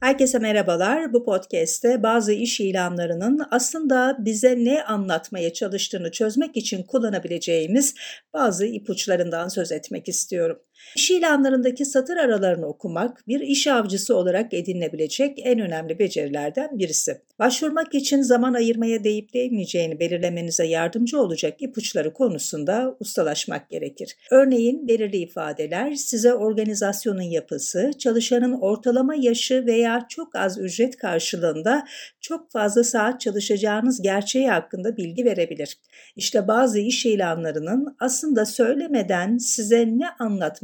Herkese merhabalar. Bu podcast'te bazı iş ilanlarının aslında bize ne anlatmaya çalıştığını çözmek için kullanabileceğimiz bazı ipuçlarından söz etmek istiyorum. İş ilanlarındaki satır aralarını okumak bir iş avcısı olarak edinilebilecek en önemli becerilerden birisi. Başvurmak için zaman ayırmaya değip değmeyeceğini belirlemenize yardımcı olacak ipuçları konusunda ustalaşmak gerekir. Örneğin belirli ifadeler size organizasyonun yapısı, çalışanın ortalama yaşı veya çok az ücret karşılığında çok fazla saat çalışacağınız gerçeği hakkında bilgi verebilir. İşte bazı iş ilanlarının aslında söylemeden size ne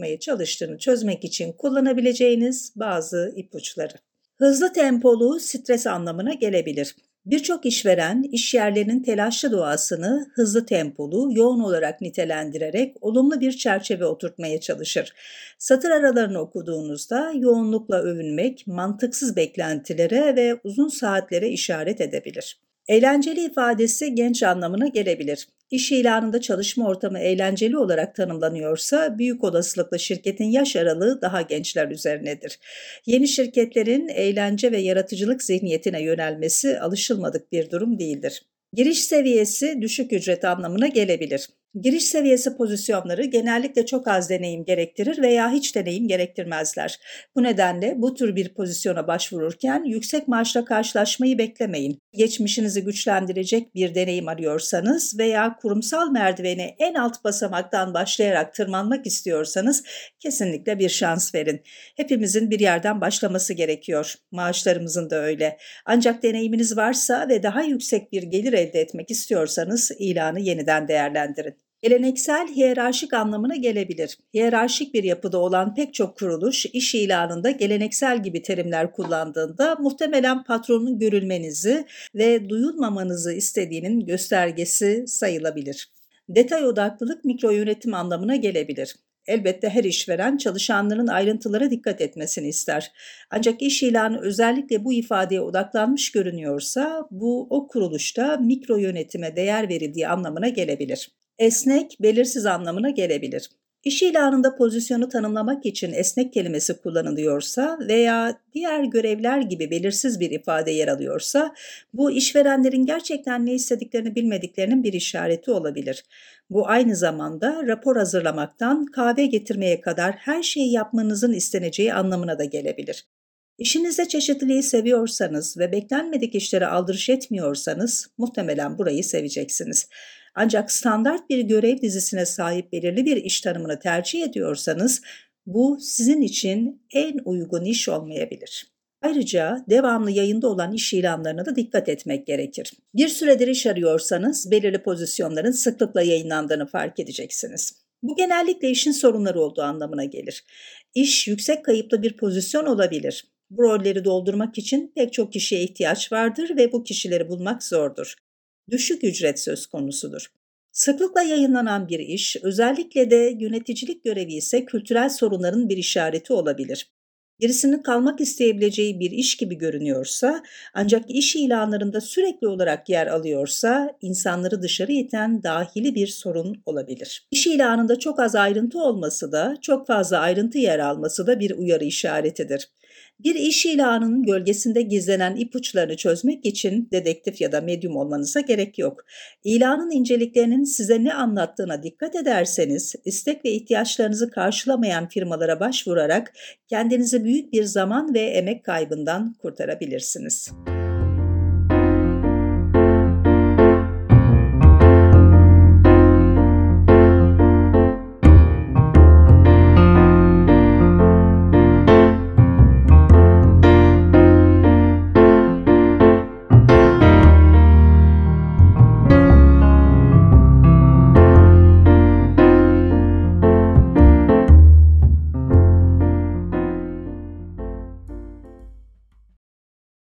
anlatmaya çalıştığını çözmek için kullanabileceğiniz bazı ipuçları. Hızlı tempolu stres anlamına gelebilir. Birçok işveren iş yerlerinin telaşlı doğasını hızlı tempolu, yoğun olarak nitelendirerek olumlu bir çerçeve oturtmaya çalışır. Satır aralarını okuduğunuzda yoğunlukla övünmek, mantıksız beklentilere ve uzun saatlere işaret edebilir. Eğlenceli ifadesi genç anlamına gelebilir. İş ilanında çalışma ortamı eğlenceli olarak tanımlanıyorsa büyük olasılıkla şirketin yaş aralığı daha gençler üzerinedir. Yeni şirketlerin eğlence ve yaratıcılık zihniyetine yönelmesi alışılmadık bir durum değildir. Giriş seviyesi düşük ücret anlamına gelebilir. Giriş seviyesi pozisyonları genellikle çok az deneyim gerektirir veya hiç deneyim gerektirmezler. Bu nedenle bu tür bir pozisyona başvururken yüksek maaşla karşılaşmayı beklemeyin. Geçmişinizi güçlendirecek bir deneyim arıyorsanız veya kurumsal merdiveni en alt basamaktan başlayarak tırmanmak istiyorsanız kesinlikle bir şans verin. Hepimizin bir yerden başlaması gerekiyor. Maaşlarımızın da öyle. Ancak deneyiminiz varsa ve daha yüksek bir gelir elde etmek istiyorsanız ilanı yeniden değerlendirin. Geleneksel hiyerarşik anlamına gelebilir. Hiyerarşik bir yapıda olan pek çok kuruluş iş ilanında geleneksel gibi terimler kullandığında muhtemelen patronun görülmenizi ve duyulmamanızı istediğinin göstergesi sayılabilir. Detay odaklılık mikro yönetim anlamına gelebilir. Elbette her işveren çalışanların ayrıntılara dikkat etmesini ister. Ancak iş ilanı özellikle bu ifadeye odaklanmış görünüyorsa bu o kuruluşta mikro yönetime değer verildiği anlamına gelebilir. Esnek, belirsiz anlamına gelebilir. İş ilanında pozisyonu tanımlamak için esnek kelimesi kullanılıyorsa veya diğer görevler gibi belirsiz bir ifade yer alıyorsa bu işverenlerin gerçekten ne istediklerini bilmediklerinin bir işareti olabilir. Bu aynı zamanda rapor hazırlamaktan kahve getirmeye kadar her şeyi yapmanızın isteneceği anlamına da gelebilir. İşinizde çeşitliliği seviyorsanız ve beklenmedik işlere aldırış etmiyorsanız muhtemelen burayı seveceksiniz. Ancak standart bir görev dizisine sahip belirli bir iş tanımını tercih ediyorsanız bu sizin için en uygun iş olmayabilir. Ayrıca devamlı yayında olan iş ilanlarına da dikkat etmek gerekir. Bir süredir iş arıyorsanız belirli pozisyonların sıklıkla yayınlandığını fark edeceksiniz. Bu genellikle işin sorunları olduğu anlamına gelir. İş yüksek kayıplı bir pozisyon olabilir. Bu rolleri doldurmak için pek çok kişiye ihtiyaç vardır ve bu kişileri bulmak zordur düşük ücret söz konusudur. Sıklıkla yayınlanan bir iş, özellikle de yöneticilik görevi ise kültürel sorunların bir işareti olabilir. Birisinin kalmak isteyebileceği bir iş gibi görünüyorsa, ancak iş ilanlarında sürekli olarak yer alıyorsa, insanları dışarı iten dahili bir sorun olabilir. İş ilanında çok az ayrıntı olması da, çok fazla ayrıntı yer alması da bir uyarı işaretidir. Bir iş ilanının gölgesinde gizlenen ipuçlarını çözmek için dedektif ya da medyum olmanıza gerek yok. İlanın inceliklerinin size ne anlattığına dikkat ederseniz, istek ve ihtiyaçlarınızı karşılamayan firmalara başvurarak kendinizi büyük bir zaman ve emek kaybından kurtarabilirsiniz.